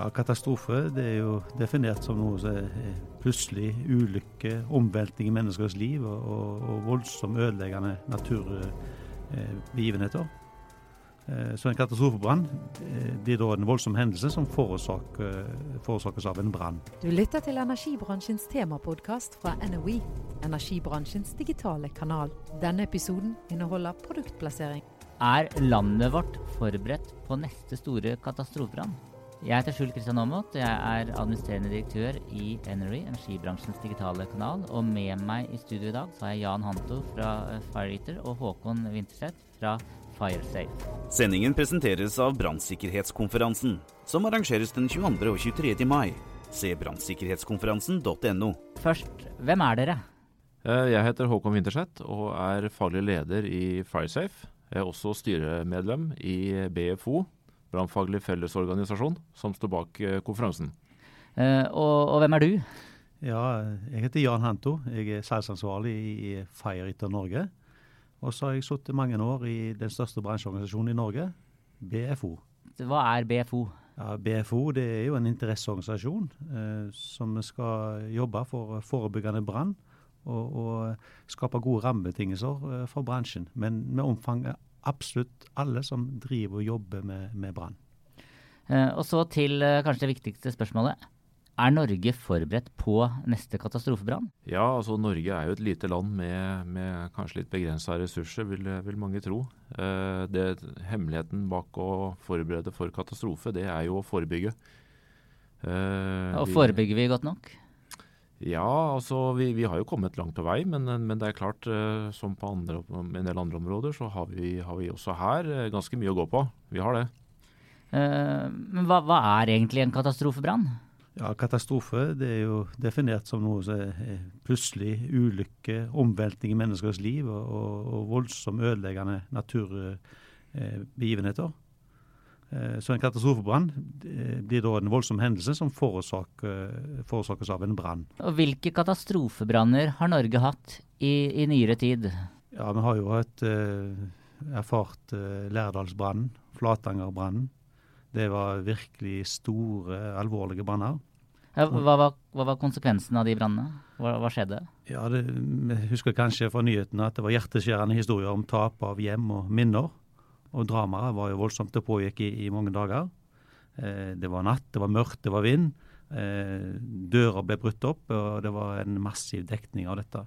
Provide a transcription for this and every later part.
Ja, Katastrofe det er jo definert som noe som er plutselig ulykke, omveltning i menneskers liv og, og, og voldsomt ødeleggende naturbegivenheter. Eh, så en katastrofebrann eh, blir da en voldsom hendelse som forårsaker, forårsakes av en brann. Du lytter til energibransjens temapodkast fra NOE, energibransjens digitale kanal. Denne episoden inneholder produktplassering. Er landet vårt forberedt på neste store katastrofebrann? Jeg heter Skjul Kristian Aamodt. Jeg er administrerende direktør i Enery, energibransjens digitale kanal. Og med meg i studio i dag så har jeg Jan Hanto fra eh, FireEater og Håkon Winterseth fra FireSafe. Sendingen presenteres av Brannsikkerhetskonferansen, som arrangeres den 22. og 23. mai. Se brannsikkerhetskonferansen.no. Først, hvem er dere? Eh, jeg heter Håkon Winterseth og er faglig leder i FireSafe. Jeg er også styremedlem i BFO, Brannfaglig fellesorganisasjon, som står bak eh, konferansen. Eh, og, og, hvem er du? Ja, Jeg heter Jan Hanto. Jeg er salgsansvarlig i FireEater Norge. Og så har jeg sittet mange år i den største bransjeorganisasjonen i Norge, BFO. Hva er BFO? Ja, BFO det er jo en interesseorganisasjon eh, som skal jobbe for forebyggende brann. Og, og skape gode rammebetingelser eh, for bransjen. Men med omfanget absolutt alle som driver og jobber med, med brann. Eh, og så til eh, kanskje det viktigste spørsmålet. Er Norge forberedt på neste katastrofebrann? Ja, altså Norge er jo et lite land med, med kanskje litt begrensa ressurser, vil, vil, mange tro. Eh, det, hemmeligheten bak å forberede for katastrofe, det er jo å forebygge. Eh, og forebygger vi godt nok? Ja, altså vi, vi, har jo kommet langt på vei, men, men det er klart, uh, som på andre, en del andre områder, så har vi, har vi også her uh, ganske mye å gå på. Vi har det. Uh, men hva, hva, er egentlig en katastrofebrann? Ja, Katastrofe det er jo definert som noe som er plutselig ulykke, omveltning i menneskers liv og, og, og voldsomt ødeleggende naturbegivenheter. Eh, så en katastrofebrann eh, blir da en voldsom hendelse som forårsaker, forårsakes av en brann. Og Hvilke katastrofebranner har Norge hatt i, i nyere tid? Ja, Vi har jo hatt eh, erfart eh, Lærdalsbrannen, Flatangerbrannen. Det var virkelig store, alvorlige branner. Ja, hva, var, hva, var, konsekvensen av de brannene? Hva, hva, skjedde? Ja, det, Vi husker kanskje fra nyhetene at det var hjerteskjærende historier om tap av hjem og minner. Og dramaet var jo voldsomt. Det pågikk i, i mange dager. Eh, det var natt, det var mørkt, det var vind. Eh, døra ble brutt opp, og det var en massiv dekning av dette.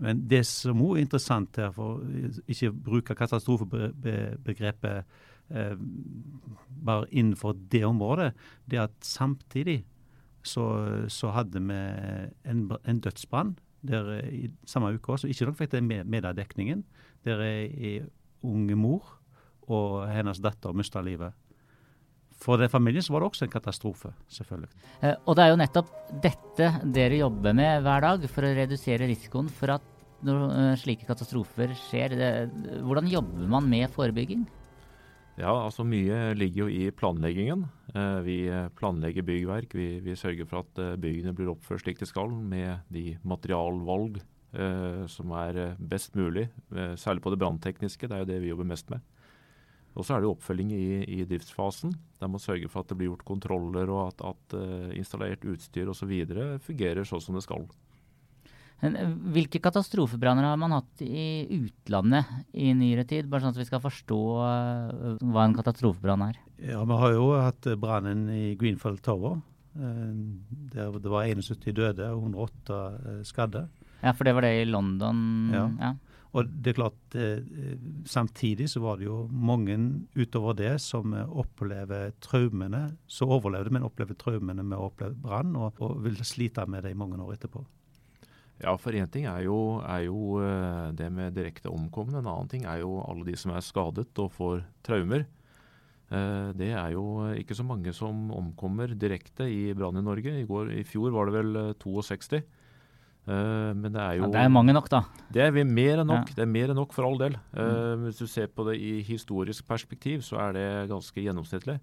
Men det som òg er interessant her, for ikke bruke katastrofebegrepet eh, bare innenfor det området, det er at samtidig så, så hadde vi en, en dødsbrann der i samme uke, som ikke nok fikk det med, med dekningen, der ei unge mor og hennes datter mista livet. For den familien så var det også en katastrofe, selvfølgelig. Eh, og det er jo nettopp dette dere jobber med hver dag for å redusere risikoen for at når uh, slike katastrofer skjer. Det, hvordan jobber man med forebygging? Ja, altså Mye ligger jo i planleggingen. Eh, vi planlegger byggverk. Vi, vi, sørger for at eh, byggene blir oppført slik de skal, med de materialvalg eh, som er eh, best mulig. Eh, særlig på det branntekniske, det er jo det vi jobber mest med. Og så er det oppfølging i, i, driftsfasen. Der man sørger for at det blir gjort kontroller og at, at uh, installert utstyr osv. fungerer sånn som det skal. Eh, hvilke katastrofebranner har man hatt i utlandet i nyere tid? Bare sånn at vi skal forstå uh, hva en katastrofebrann er. Ja, Vi har jo hatt brannen i Greenfield Tower. Der det var 71 døde og 108 skadde. Ja, for det var det i London? Ja. ja. Og det er klart, eh, Samtidig så var det jo mange utover det som opplever traumene, Så overlevde, men opplever traumene med å oppleve brann, og, og, vil slite med det i mange år etterpå. Ja, for én ting er jo, er jo, eh, det med direkte omkomne. En annen ting er jo alle de som er skadet og får traumer. Eh, det er jo ikke så mange som omkommer direkte i brann i Norge. I, går, I fjor var det vel 62. Eh, men det er jo Ja, det er mange nok, da. Det er mer enn nok. Ja. Det er mer enn nok for all del. Mm. hvis du ser på det i historisk perspektiv, så er det ganske gjennomsnittlig.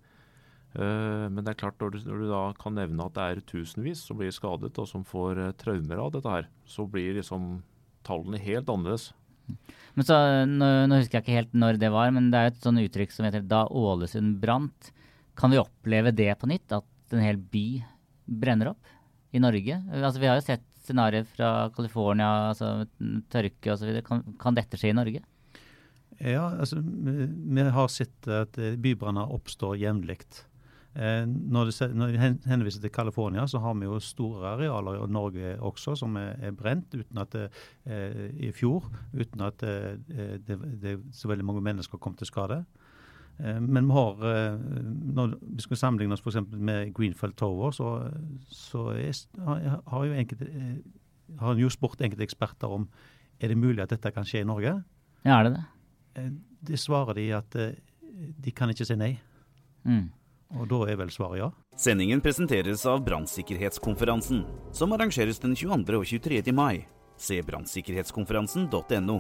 Eh, men det er klart, når du, når du da kan nevne at det er tusenvis som blir skadet og som får eh, traumer av dette her, så blir liksom tallene helt annerledes. Men så, nå, nå husker jeg ikke helt når det var, men det er et sånn uttrykk som heter 'da Ålesund brant'. Kan vi oppleve det på nytt? At en hel by brenner opp i Norge? Altså, vi har jo sett scenarioer fra California, altså tørke osv. Kan, kan dette skje i Norge? Ja, altså, vi, har sett at eh, bybranner oppstår jevnlig. Eh, når, når vi henviser til California, så har vi jo store arealer i Norge også som er, er brent uten at det, eh, i fjor, uten at det, det, det, så veldig mange mennesker kom til skade. Eh, men vi har, eh, når vi skal sammenligne oss f.eks. med Greenfield Tower, så, så er, har, jo enkelte, eh, har jo spurt enkelte eksperter om er det mulig at dette kan skje i Norge. Ja, er det det? Det svarer de at de kan ikke si nei. Mm. Og da er vel svaret ja. Sendingen presenteres av Brannsikkerhetskonferansen, som arrangeres den 22. og 23. mai. Se brannsikkerhetskonferansen.no.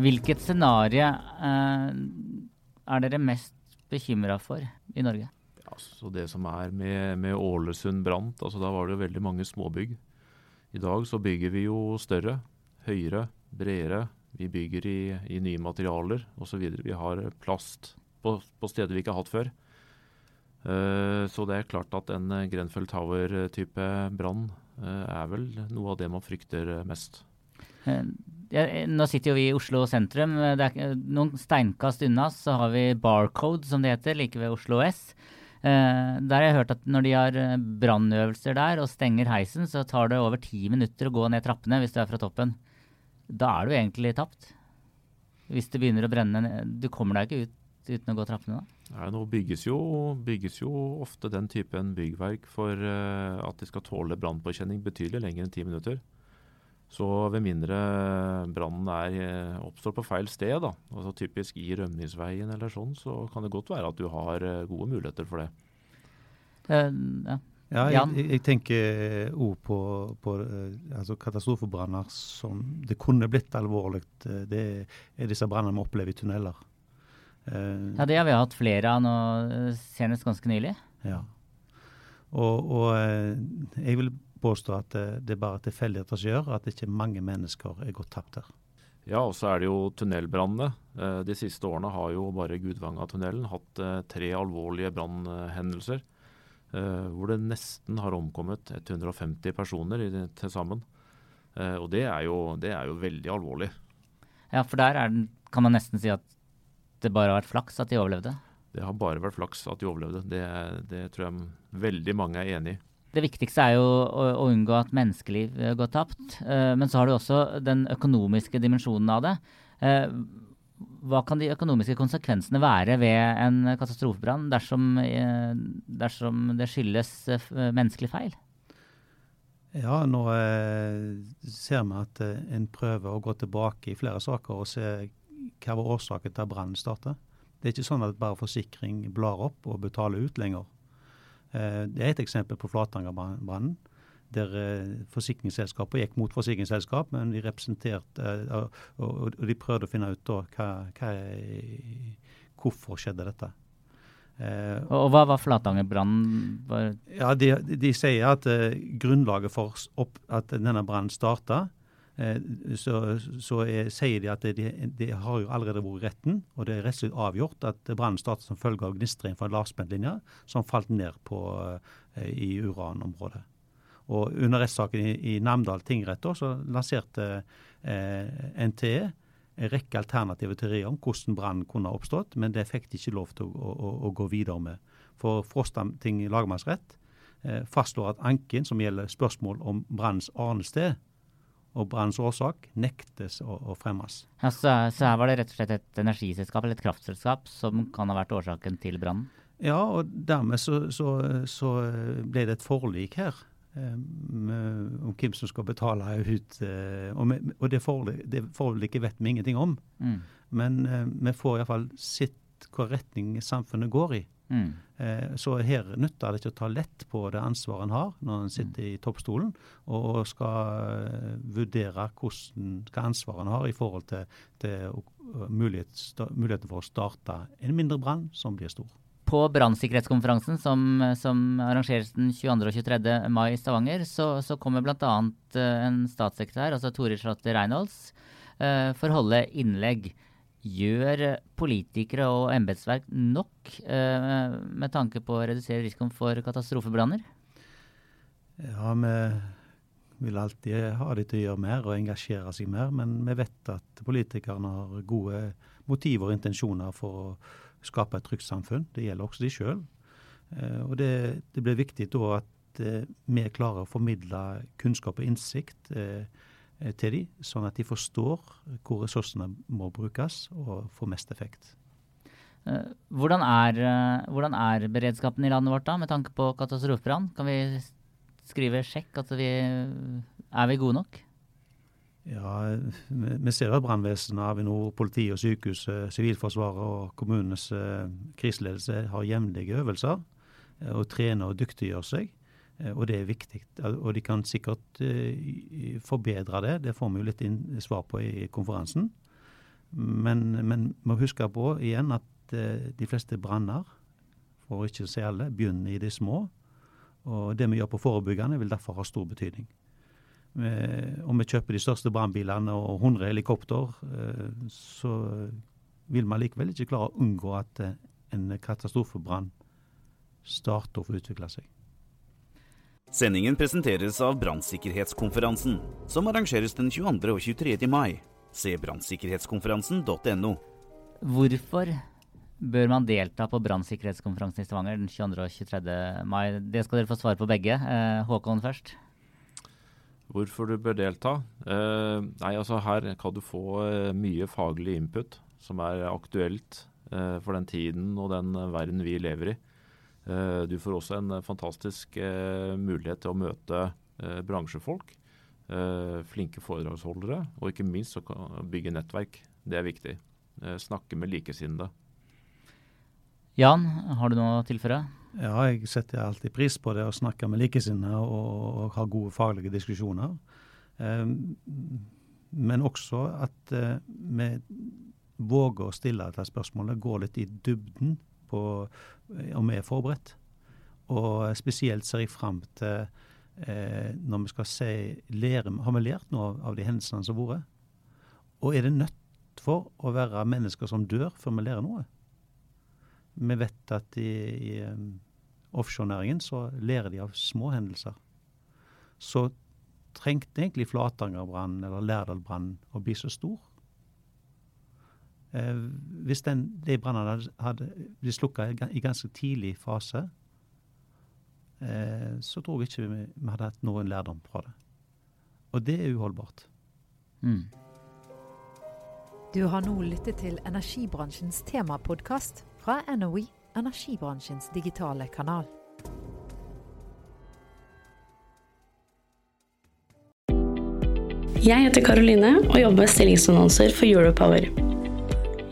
Hvilket scenario eh, er dere mest bekymra for i Norge? Ja, så Det som er med, med Ålesund brant, altså da var det jo veldig mange småbygg. I dag så bygger vi jo større, høyere, bredere. Vi bygger i, i nye materialer osv. Vi har plast på, på steder vi ikke har hatt før. Uh, så det er klart at en eh, Grenfell Tower-type brann uh, er vel noe av det man frykter eh, mest. Jeg- Nå sitter jo vi i Oslo sentrum. Det er noen steinkast unna så har vi Barcode, som det heter, like ved Oslo S. Eh, der har jeg hørt at når de har eh, brannøvelser der og stenger heisen, så tar det over ti minutter å gå ned trappene hvis du er fra toppen. Da er du egentlig tapt. Hvis det begynner å brenne Du kommer deg ikke ut uten å gå trappene da. Nei, nå bygges jo, bygges jo ofte den typen byggverk for uh, at de skal tåle brannpåkjenning betydelig lenger enn ti minutter. Så ved mindre brannen eh, oppstår på feil sted, da, altså typisk i rømningsveien eller sånn, så kan det godt være at du har eh, gode muligheter for det. Uh, ja. Ja, jeg, jeg tenker òg på, på altså katastrofebranner som det kunne blitt alvorlig. Det er disse brannene vi opplever i tunneler. Uh, ja, det har vi hatt flere av nå, senest ganske nylig. ja. Og, og jeg vil påstå at eh, det er bare tilfeldigheter som gjør at ikke mange mennesker er gått tapt her. Ja, og så er det jo tunnelbrannene. Eh, De siste årene har jo bare Gudvanga-tunnelen hatt eh, tre alvorlige brannhendelser. eh, Hvor det nesten har omkommet 150 personer til sammen. Eh, Og det er, jo, det er jo veldig alvorlig. Ja, for der er den, kan man nesten si at det bare har vært flaks at de overlevde. Det har bare vært flaks at de overlevde. Det, det tror jeg veldig mange er enig i. Det viktigste er jo å, å unngå at menneskeliv eh, går tapt. Eh, men så har du også den økonomiske dimensjonen av det. Eh, hva kan de økonomiske konsekvensene være ved en katastrofebrann dersom, dersom det skyldes menneskelig feil? Ja, nå ser vi at en prøver å gå tilbake i flere saker og se hva var årsaken til at brannen startet. Det er ikke sånn at bare forsikring blar opp og betaler ut lenger. Eh, det er et eksempel på Flatanger-brannen, der eh, forsikringsselskapet gikk mot forsikringsselskap, men de representerte eh, og, de prøvde å finne ut da hva, hva, hvorfor skjedde dette. Uh, Og, hva var Flatanger-brannen? Ja, de, de sier at uh, grunnlaget for opp, at denne brannen starta, så, så er, sier de at de, de har jo allerede vært retten, og det er rettslig avgjort at brannen startet som følge av gnistring fra en lavspentlinje som falt ned på, eh, i uranområdet. Og under rettssaken i, i Namdal tingrett så lanserte eh, NTE en rekke alternative teorier om hvordan brannen kunne ha oppstått, men det fikk de ikke lov til å, å, å gå videre med. For Frostamting lagmannsrett eh, fastslår at anken som gjelder spørsmål om brannens arnested og brannens årsak, nektes å, å fremmes. Ja, så, så her var det rett og slett et energiselskap eller et kraftselskap som kan ha vært årsaken til brannen? Ja, og dermed så, så, så ble det et forlik her eh, om hvem som skal betale ut. Eh, og og det, forlik, det forliket vet vi ingenting om. Mm. Men uh, vi får iallfall sett hva retning samfunnet går i. Mm. Eh, så her nytter det ikke å ta lett på det ansvaret en har når en sitter i toppstolen og skal eh, vurdere hvordan, hva ansvaret en har i forhold til, til mulighet, muligheten for å starte en mindre brann som blir stor. På brannsikkerhetskonferansen som, som arrangeres den 22. og 23. mai i Stavanger, så, så kommer bl.a. en statssekretær, altså Tore Slåtte Reinholds, eh, for å holde innlegg. Gjør politikere og embetsverk nok eh, med tanke på å redusere risikoen for katastrofebranner? Ja, vi vil alltid ha de til å gjøre mer og engasjere seg mer, men vi vet at politikerne har gode motiver og intensjoner for å skape et trygt samfunn. Det gjelder også de sjøl. Og det, det blir viktig da at eh, vi klarer å formidle kunnskap og innsikt eh, til de, sånn at de forstår hvor ressursene må brukes og får mest effekt. Eh, Hvordan er, eh, hvordan er beredskapen i landet vårt da, med tanke på katastrofebrann? Kan vi skrive sjekk at vi er vi gode nok? Ja, vi ser at brannvesenet, Avinor, politi og sykehus, eh, Sivilforsvaret og kommunenes eh, kriseledelse har jevnlige øvelser eh, og trener og dyktiggjør seg. Eh, Og det er viktig. Og de kan sikkert eh, forbedre det. Det får vi jo litt svar på i konferansen. Men, vi må huske på igjen at eh, de fleste branner, for ikke å si alle, begynner i de små. Og det vi gjør på forebyggende vil derfor ha stor betydning. Om vi kjøper de største brannbilene og 100 helikopter, så vil vi likevel ikke klare å unngå at en katastrofebrann starter å få utvikle seg. Sendingen presenteres av Brannsikkerhetskonferansen, som arrangeres den 22. og 23. mai. Se brannsikkerhetskonferansen.no. Hvorfor bør man delta på brannsikkerhetskonferansen i Stavanger den 22. og 23. mai? Det skal dere få svar på begge. Eh, Håkon først. Hvorfor du bør delta? Eh, nei, altså Her kan du få eh, mye faglig input som er aktuelt for den tiden og den verden vi lever i. Eh, du får også en eh, fantastisk eh, mulighet til å møte eh, bransjefolk. flinke foredragsholdere, og ikke minst å bygge nettverk. Det er viktig. Snakke med likesinnede. Jan, har du noe å tilføre? Ja, jeg setter alltid pris på det å snakke med likesinnede og, og ha gode faglige diskusjoner. Eh, men også at vi våger å stille dette spørsmålet, gå litt i dybden på eh, om vi er forberedt. Og spesielt ser jeg fram til eh, når vi skal se lære, Har vi lært noe av, av de hendelsene som har vært? Og er det nødt for å være mennesker som dør før vi lærer noe? Vi vet at i, i um, offshorenæringen så lærer de av små hendelser. Så trengte egentlig Flatanger-brannen eller Lærdal-brannen å bli så stor? Eh, hvis den, de brannene hadde, hadde blitt slukka i, ganske tidlig fase, eh, så tror jeg ikke vi, vi hadde hatt noen lærdom fra det. Og det er uholdbart. Mm. Du har nå lyttet til energibransjens temapodkast fra NOE, energibransjens digitale kanal. Jeg heter Karoline og jobber med stillingsannonser for Europower.